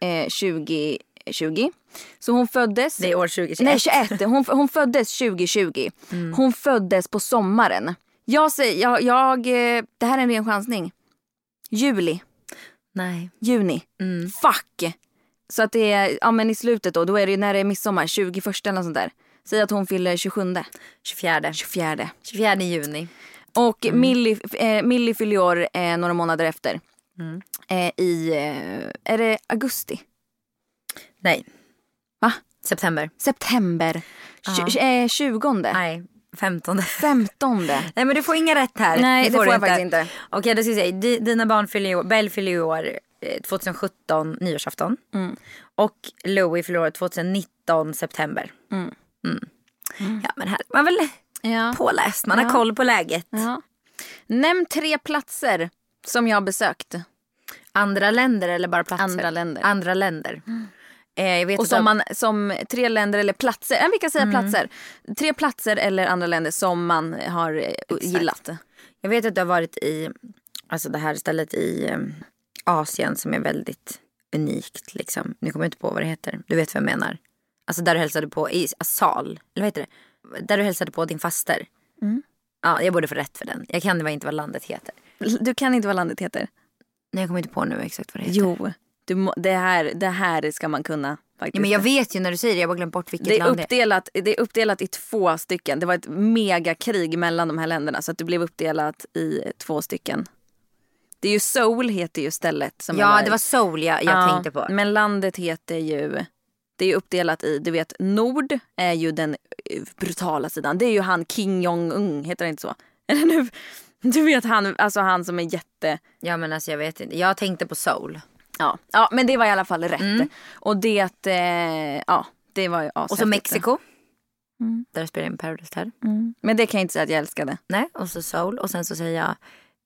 eh, 2020. Så hon föddes... Det är år 2021. Nej, 21. Hon, hon föddes 2020. Mm. Hon föddes på sommaren. Jag säger, jag, jag, eh, det här är en ren chansning. Juli, Nej. juni. Mm. Fuck! Så att det är, ja men i slutet då, då är det när det är midsommar, 21 eller något sånt där. Säg att hon fyller 27, 24. 24. 24 juni. Och Mm. Millie, eh, Millie fyller år eh, några månader efter. Mm. Eh, I, eh, är det augusti? Nej. Va? September. September? Tj- eh, 20? Nej. 15. 15? Nej men du får inga rätt här. Nej, det får du jag faktiskt inte. Okej, då ska vi säga. Di- Dina barn fyller ju år, Bell fyller ju år eh, 2017 nyårsafton. Mm. Och Louie fyller år 2019 september. Mm. Mm. Ja men här man väl Ja. påläst, man har Ja. koll på läget. ja. Nämn tre platser som jag har besökt. Andra länder eller bara platser? Andra länder. Andra länder. Eh, Och som, jag- man, som tre länder eller platser, äh, vi kan säga Mm. platser. Tre platser eller andra länder som man har eh, gillat. Jag vet att du har varit i alltså det här stället i eh, Asien som är väldigt unikt. Liksom. Nu kommer jag inte på vad det heter. Du vet vad jag menar. Alltså där du hälsade på i Assal. Eller vad heter det? Där du hälsade på din faster. Mm. Ja, jag borde få rätt för den. Jag kan inte vad landet heter. Du kan inte vad landet heter. Nej, jag kommer inte på nu exakt vad det heter. Jo, du det, här, det här ska man kunna. Faktiskt. Ja, men jag vet ju när du säger det. Jag har bara glömt bort vilket det, är land det är. uppdelat, det är uppdelat i två stycken. Det var ett megakrig mellan de här länderna så att det blev uppdelat i två stycken. Det är ju Seoul heter ju stället. Som Ja, det var Seoul jag, jag Ja, tänkte på. Men landet heter ju, det är uppdelat i, du vet nord är ju den brutala sidan. Det är ju han Kim Jong-Un, heter det inte så? Eller nu, du vet han, alltså han som är jätte, Ja, men alltså jag vet inte. Jag tänkte på Seoul. Ja, ja men det var i alla fall rätt. Och det, eh, ja det var ju Och så. Mexiko. Mm. Där spelar jag in Paradise Hotel. Men det kan jag inte säga att jag älskade. Nej, och så Seoul. Och sen så säger jag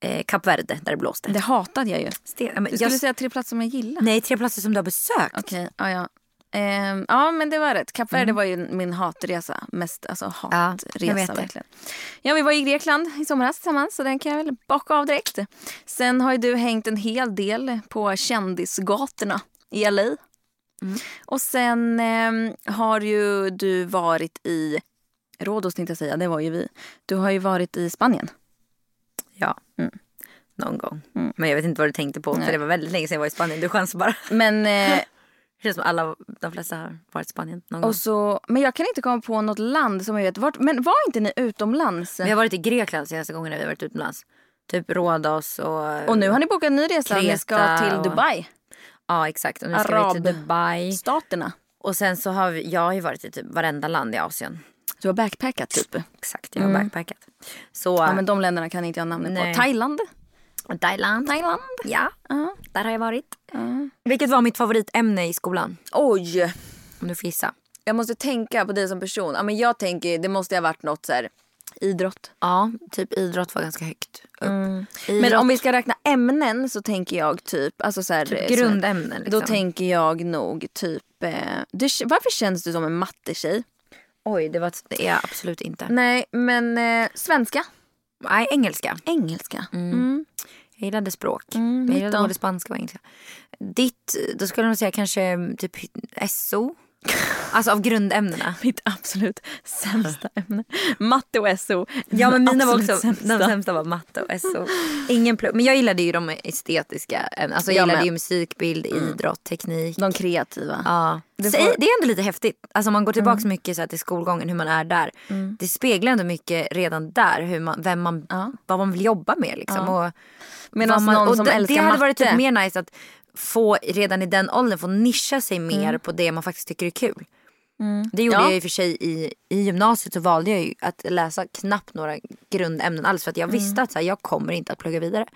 eh, Kap Verde där det blåste. Det hatade jag ju. Sten, ja, men Du skulle jag, säga tre platser som jag gillar. Nej, tre platser som du har besökt. Okej, ja ja. Ehm, ja men det var rätt. Kap Verde var ju min hatresa. Mest alltså hatresa det. verkligen. Ja vi var i Grekland i somras tillsammans så den kan jag väl bocka av direkt. Sen har ju du hängt en hel del på kändisgatorna i LA. Och sen ehm, har ju du varit i Rhodos tänkte jag säga, det var ju vi. Du har ju varit i Spanien. Ja, någon gång. Men jag vet inte vad du tänkte på. För det var väldigt länge sedan jag var i Spanien. Du chansar bara. Men, eh, känns som alla, de flesta har varit i Spanien någon gång. och så, men jag kan inte komma på något land som jag vet. Vart, men var inte ni utomlands? Vi har varit i Grekland senaste gången när vi har varit utomlands. Typ Rhodos och... Och nu har ni bokat en ny resa. Ni ska till och- Dubai. Ja, exakt. Och nu ska vi till. Dubai. Staterna. Och sen så har vi, jag har ju varit i typ varenda land i Asien. Du har backpackat typ. Exakt, jag har backpackat. Så, Ja men de länderna kan inte jag namnet Nej. på. Thailand. Thailand. Thailand. Ja, Ja. där har jag varit. Vilket var mitt favoritämne i skolan? Oj. Om du får gissa. Jag måste tänka på dig som person. Ja, men jag tänker det måste ha varit något så här idrott. Ja, typ idrott var ganska högt upp. Men Idrott, om vi ska räkna ämnen så tänker jag typ, alltså så här, typ så här- grundämnen. Liksom. Då tänker jag nog typ, eh, du, varför känns du som en mattetjej? Oj, det, var, det är jag absolut inte. Nej men eh, svenska, Nej, engelska. engelska. Mm. Jag gillade språk. Mm, jag gillade både spanska och engelska. Ditt, då skulle jag nog säga kanske typ SO. Alltså av grundämnena. Mitt absolut sämsta ämne. Matte och SO. Ja men mina var också, de sämsta var matte och SO. Ingen plugg. Men jag gillade ju de estetiska ämnena. Alltså jag Jag gillade med. ju musikbild, idrott, teknik. De kreativa. Ja. Så får- Det är ändå lite häftigt. Alltså om man går tillbaka mycket så här till skolgången, hur man är där. Det speglar ändå mycket redan där, hur man, vem man, Ja. vad man vill jobba med. Liksom. Och Medan man, någon som det, älskar det hade varit typ mer nice att få redan i den åldern få nischa sig mer Mm. på det man faktiskt tycker är kul. Det gjorde Ja. jag i och för sig i, i gymnasiet så valde jag ju att läsa knappt några grundämnen alls för att jag visste att så här, jag kommer inte att plugga vidare.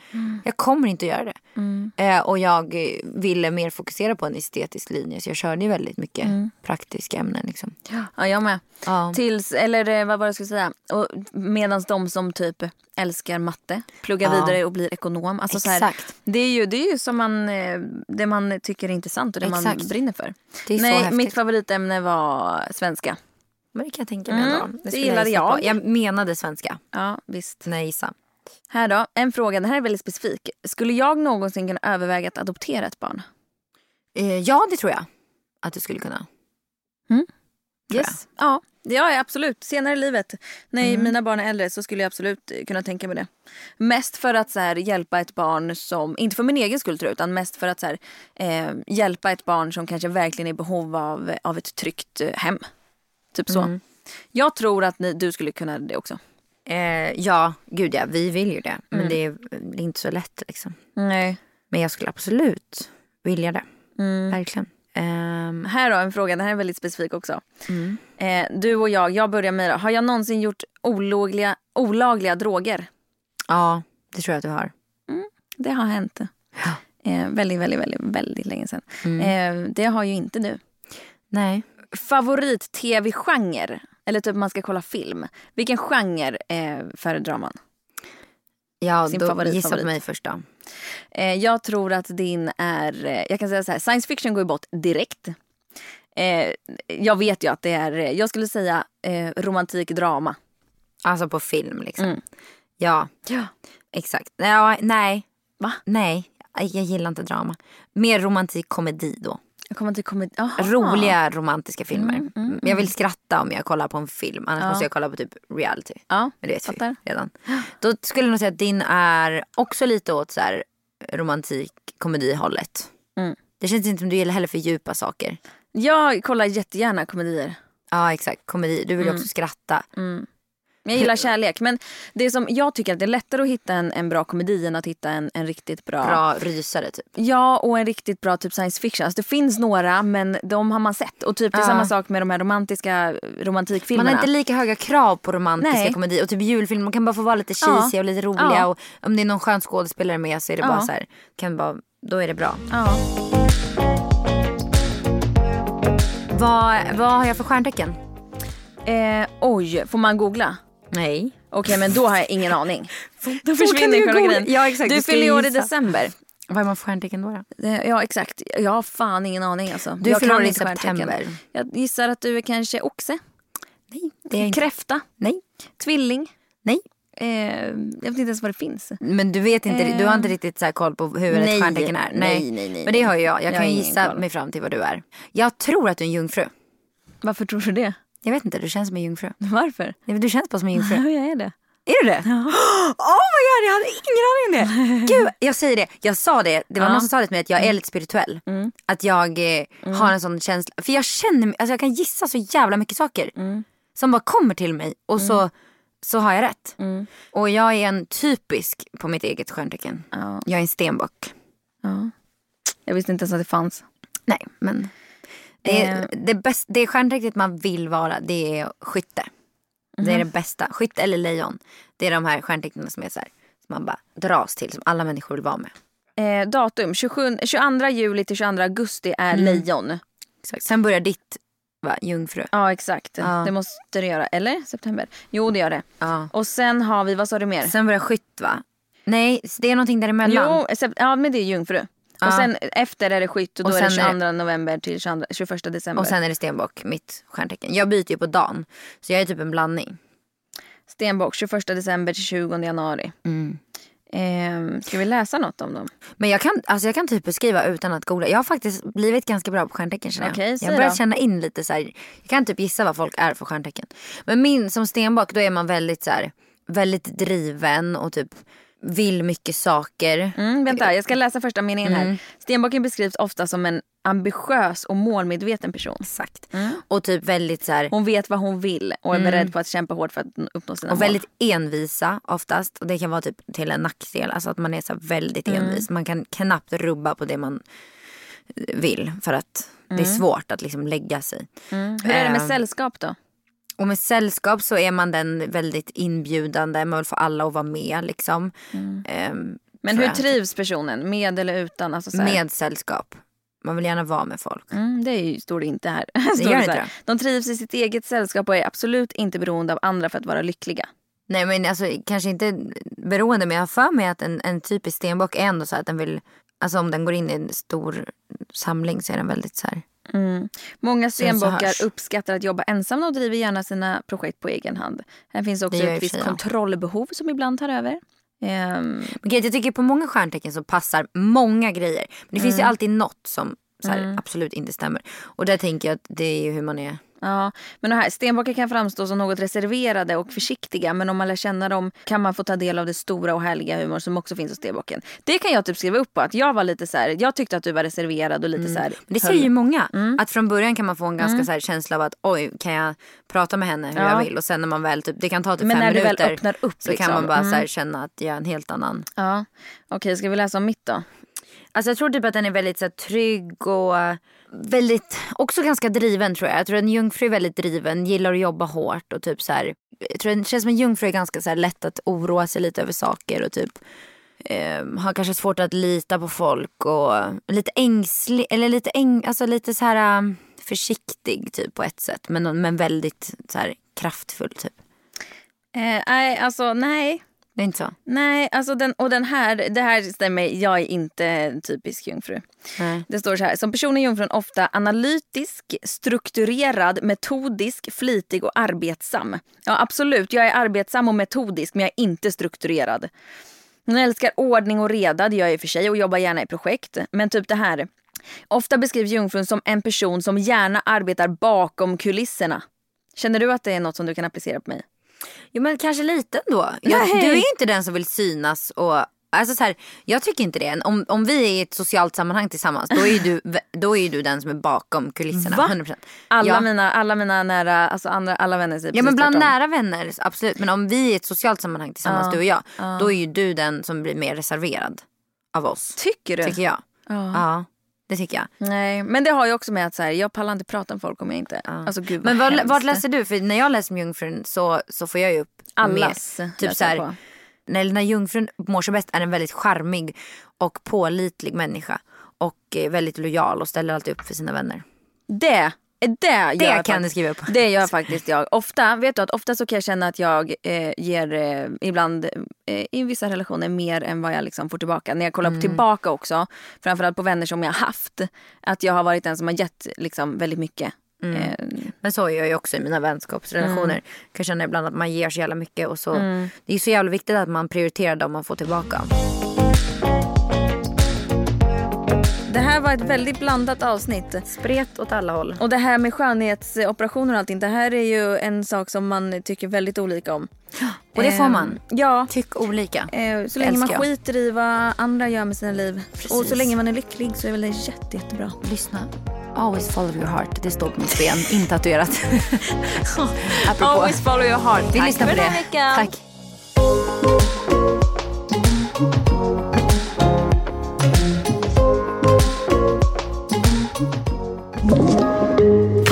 Jag kommer inte att göra det. Eh, och jag ville mer fokusera på en estetisk linje så jag körde ju väldigt mycket praktiska ämnen. Liksom. Ja, jag med. Ja. Tills, eller eh, vad var det jag skulle säga? Och medans de som typ älskar matte pluggar Ja. vidare och blir ekonom. Alltså så här, Exakt. det, är ju, det är ju som man, eh, det man tycker är intressant och det man Exakt. brinner för. Det är Nej, mitt favoritämne var svenska. Men det kan jag tänka mig Mm, ändå. det skulle gillade gissa på. jag. Jag menade svenska. Ja, visst. Nej, gissa. Här då, en fråga. Den här är väldigt specifik. Skulle jag någonsin kunna överväga att adoptera ett barn? Eh, ja, det tror jag att du skulle kunna. Mm. Yes. Ja, jag absolut. Senare i livet, när Mm. mina barn är äldre, så skulle jag absolut kunna tänka mig det. Mest för att så här, hjälpa ett barn som, inte för min egen skull tror jag, utan mest för att så här, eh, hjälpa ett barn som kanske verkligen är i behov av, av ett tryggt eh, hem. Typ så. Mm. Jag tror att ni, du skulle kunna det också. Eh, ja, gud ja, vi vill ju det. Men Mm. det, är, det är inte så lätt liksom. Nej. Men jag skulle absolut vilja det. Verkligen. Ehm, Här då en fråga, den här är väldigt specifik också. mm. Eh, du och jag, jag börjar med det. Har jag någonsin gjort olagliga, olagliga droger? ja, det tror jag att du har. Det har hänt. Eh, väldigt, väldigt, väldigt, väldigt länge sedan. Eh, det har ju inte du. Nej. Favorit-tv-genre? Eller typ man ska kolla film. Vilken genre eh, föredrar man? Ja, Sin då favorit, gissa favorit. på mig först då. Eh, jag tror att din är, eh, jag kan säga så här, science fiction går ju bort direkt. Eh, jag vet ju att det är, eh, jag skulle säga eh, romantik drama. Alltså på film liksom. Mm. Ja, Ja. exakt. Ja, nej. Va? Nej, jag gillar inte drama. Mer romantik komedi då. Jag kommer inte komma... Aha. Roliga romantiska filmer. Mm, mm, Jag vill skratta om jag kollar på en film. Annars Ja. måste jag kolla på typ reality. Ja, Men det vet fattar. vi redan. Då skulle jag nog säga att din är också lite åt så här romantik komedihållet. Mm. Det känns inte som du gillar heller för djupa saker. Jag kollar jättegärna komedier. Ja exakt, komedi. Du vill Mm. också skratta. Jag gillar kärlek. Men det som, jag tycker att det är lättare att hitta en, en bra komedi än att hitta en, en riktigt bra... Bra rysare typ. Ja, och en riktigt bra typ science fiction. Alltså, det finns några men de har man sett. Och typ det är Ja. samma sak med de här romantiska romantikfilmerna. Man har inte lika höga krav på romantiska Nej. komedi och typ julfilmer. Man kan bara få vara lite Ja. cheesy och lite roliga. Ja. Och om det är någon skön skådespelare med så är det Ja. bara så här, kan bara, då är det bra. ja. Vad, vad har jag för stjärntecken? eh, oj, får man googla? Nej. Okej men då har jag ingen aning. Då försvinner du själva grejen. Ja, exakt, Du du fyller ju år i december. Vad är man för stjärntecken då? då? Eh, Ja exakt, jag har fan ingen aning alltså. Du fyller år i september. Jag gissar att du är kanske oxe, Nej, det är kräfta, Nej. tvilling. Nej. Eh, jag vet inte ens vad det finns. Men du vet inte, du har inte Eh. riktigt så koll på hur Nej. ett stjärntecken är? Nej, nej, nej, Men det har ju jag. Jag Jag kan ju gissa koll. mig fram till vad du är. Jag tror att du är en jungfru. Varför tror du det? Jag vet inte, du känns som en jungfru. Varför? Nej, Du känns bara som en jungfru. Ja, jag är det. Är du det? Oh my god, jag hade ingen aning om det. Gud, jag säger det. Jag sa det. Det var Ja. någon som sa det till mig att jag är lite spirituell. Att jag eh, har en sån känsla. För jag känner mig- alltså jag kan gissa så jävla mycket saker. Som bara kommer till mig och så, så har jag rätt. Och jag är en typisk på mitt eget stjärntecken. Ja. Jag är en stenbock. Ja. Jag visste inte ens att det fanns. Nej, men det, Eh. det, bäst, det stjärntecknet man vill vara det är skytte. Det är det bästa. Skytte eller lejon. Det är de här stjärntecknen som är så här, som man bara dras till, som alla människor vill vara med. Eh, datum 27, 22 juli till 22 augusti är lejon. Exakt. Sen börjar ditt va, jungfru. Ja exakt, Ja. det måste det göra. Eller september? Jo det gör det. Ja. Och sen har vi, vad sa du mer? Sen börjar skytt va? Nej, det är någonting däremellan. Jo, ja men det är jungfru. Ja. Och sen efter är det skytt och då Och är det sen är 22 november till 22, 21 december. Och sen är det stenbock, mitt stjärntecken. Jag byter ju på dagen. Så jag är typ en blandning. Stenbock 21 december till 20 januari. Mm. Eh, ska vi läsa något om dem? Men jag kan, alltså jag kan typ beskriva utan att googla. Jag har faktiskt blivit ganska bra på stjärntecken känner jag. Okej, jag börjat då. känna in lite så här. Jag kan typ gissa vad folk är för stjärntecken. Men min som stenbock då är man väldigt så här, väldigt driven och typ vill mycket saker. Mm, vänta, jag ska läsa första meningen här. Stenbocken beskrivs ofta som en ambitiös och målmedveten person. Exakt. Och typ väldigt så här, Hon vet vad hon vill och är beredd på att kämpa hårt för att uppnå sina och mål. väldigt envisa oftast. Och det kan vara typ till en nackdel. Alltså att man är så väldigt envis. Man kan knappt rubba på det man vill. För att det är svårt att liksom lägga sig. Hur är det med Ehm, sällskap då? Och med sällskap så är man den väldigt inbjudande. Man vill få alla att vara med liksom. Ehm, Men tror hur jag. trivs personen? Med eller utan? Alltså. Med sällskap. Man vill gärna vara med folk. Mm, det ju, står det inte här. står gör det inte det. De trivs i sitt eget sällskap och är absolut inte beroende av andra för att vara lyckliga. Nej men alltså kanske inte beroende men jag har för mig att en, en typisk stenbock är ändå så att den vill, alltså om den går in i en stor samling så är den väldigt så här. Många Syns och stenbockar uppskattar att jobba ensamma och driver gärna sina projekt på egen hand. Här finns också ett visst kontrollbehov som ibland tar över. Ehm, grejen är att jag tycker på många stjärntecken så passar många grejer. Men det finns ju alltid något som här, absolut inte stämmer. Och där tänker jag att det är hur man är. Ja, men det här, stenbockar kan framstå som något reserverade och försiktiga men om man lär känna dem kan man få ta del av det stora och härliga humor som också finns hos stenbocken. Det kan jag typ skriva upp på att jag var lite så här, jag tyckte att du var reserverad och lite så här. Men det säger ju många. Att från början kan man få en ganska så här känsla av att oj kan jag prata med henne hur Ja. jag vill. Och sen när man väl typ, det kan ta typ Men fem när du väl minuter. öppnar upp, så liksom. kan man bara så här, Mm. känna att jag är en helt annan. Ja, okej ska vi läsa om mitt då? Alltså jag tror typ att den är väldigt så här, trygg och väldigt, också ganska driven tror jag. Jag tror en jungfru är väldigt driven, gillar att jobba hårt och typ så här. Jag tror det känns som en jungfru är ganska så här, lätt att oroa sig lite över saker och typ eh, har kanske svårt att lita på folk och lite ängslig, eller lite, äng, alltså lite så här um, försiktig typ på ett sätt. Men, men väldigt så här kraftfull typ. Eh, nej, alltså nej. Det är inte så? Nej, alltså den, och den här, det här stämmer, jag är inte typisk jungfru. Nej. Det står så här, som person är jungfrun ofta analytisk, strukturerad, metodisk, flitig och arbetsam. Ja absolut, jag är arbetsam och metodisk men jag är inte strukturerad. Hon älskar ordning och reda, det gör jag i och för sig och jobbar gärna i projekt. Men typ det här, ofta beskrivs jungfrun som en person som gärna arbetar bakom kulisserna. Känner du att det är något som du kan applicera på mig? Jo men kanske lite ändå. Jag, du är inte den som vill synas och Alltså så här, jag tycker inte det. Om, om vi är i ett socialt sammanhang tillsammans då är du, då är du den som är bakom kulisserna. Va? 100%. Alla, ja. mina, alla mina nära, alltså andra, alla vänner säger Ja men bland tvärtom. nära vänner absolut. Men om vi är i ett socialt sammanhang tillsammans du och jag. Då är ju du den som blir mer reserverad av oss. Tycker du? Tycker jag. Ja. Det tycker jag. Nej, men det har ju också med att så här, jag pallar inte prata med folk om jag inte... Alltså gud Men vad vad, vad läser du? För när jag läser om jungfrun så, så får jag ju upp Allas läser Typ så här, när, när jungfrun mår som bäst är en väldigt charmig och pålitlig människa. Och eh, väldigt lojal och ställer alltid upp för sina vänner. Det, det, gör Det jag kan du skriva upp. Det gör faktiskt jag. Ofta, vet du att ofta så kan jag känna att jag eh, ger eh, ibland eh, i vissa relationer mer än vad jag liksom får tillbaka. När jag kollar Mm. tillbaka också, framförallt på vänner som jag haft, att jag har varit den som har gett liksom väldigt mycket. Mm. Eh, Men så är jag ju också i mina vänskapsrelationer. Mm. Jag kan känna ibland att man ger så jävla mycket. Och så, Det är så jävla viktigt att man prioriterar dem man får tillbaka. Det här var ett väldigt blandat avsnitt. Spret åt alla håll. Och det här med skönhetsoperationer och allting, det här är ju en sak som man tycker väldigt olika om. Och det får Ehm, man. Ja. Tyck olika. Eh, Så länge man skiter i vad andra gör med sina liv. Och så Precis. länge man är lycklig så är väl det jätte, jättebra. Lyssna. Always follow your heart. Det står på mitt ben, intatuerat. Apropå. Always follow your heart. Vi Tack lyssnar på det. Tack.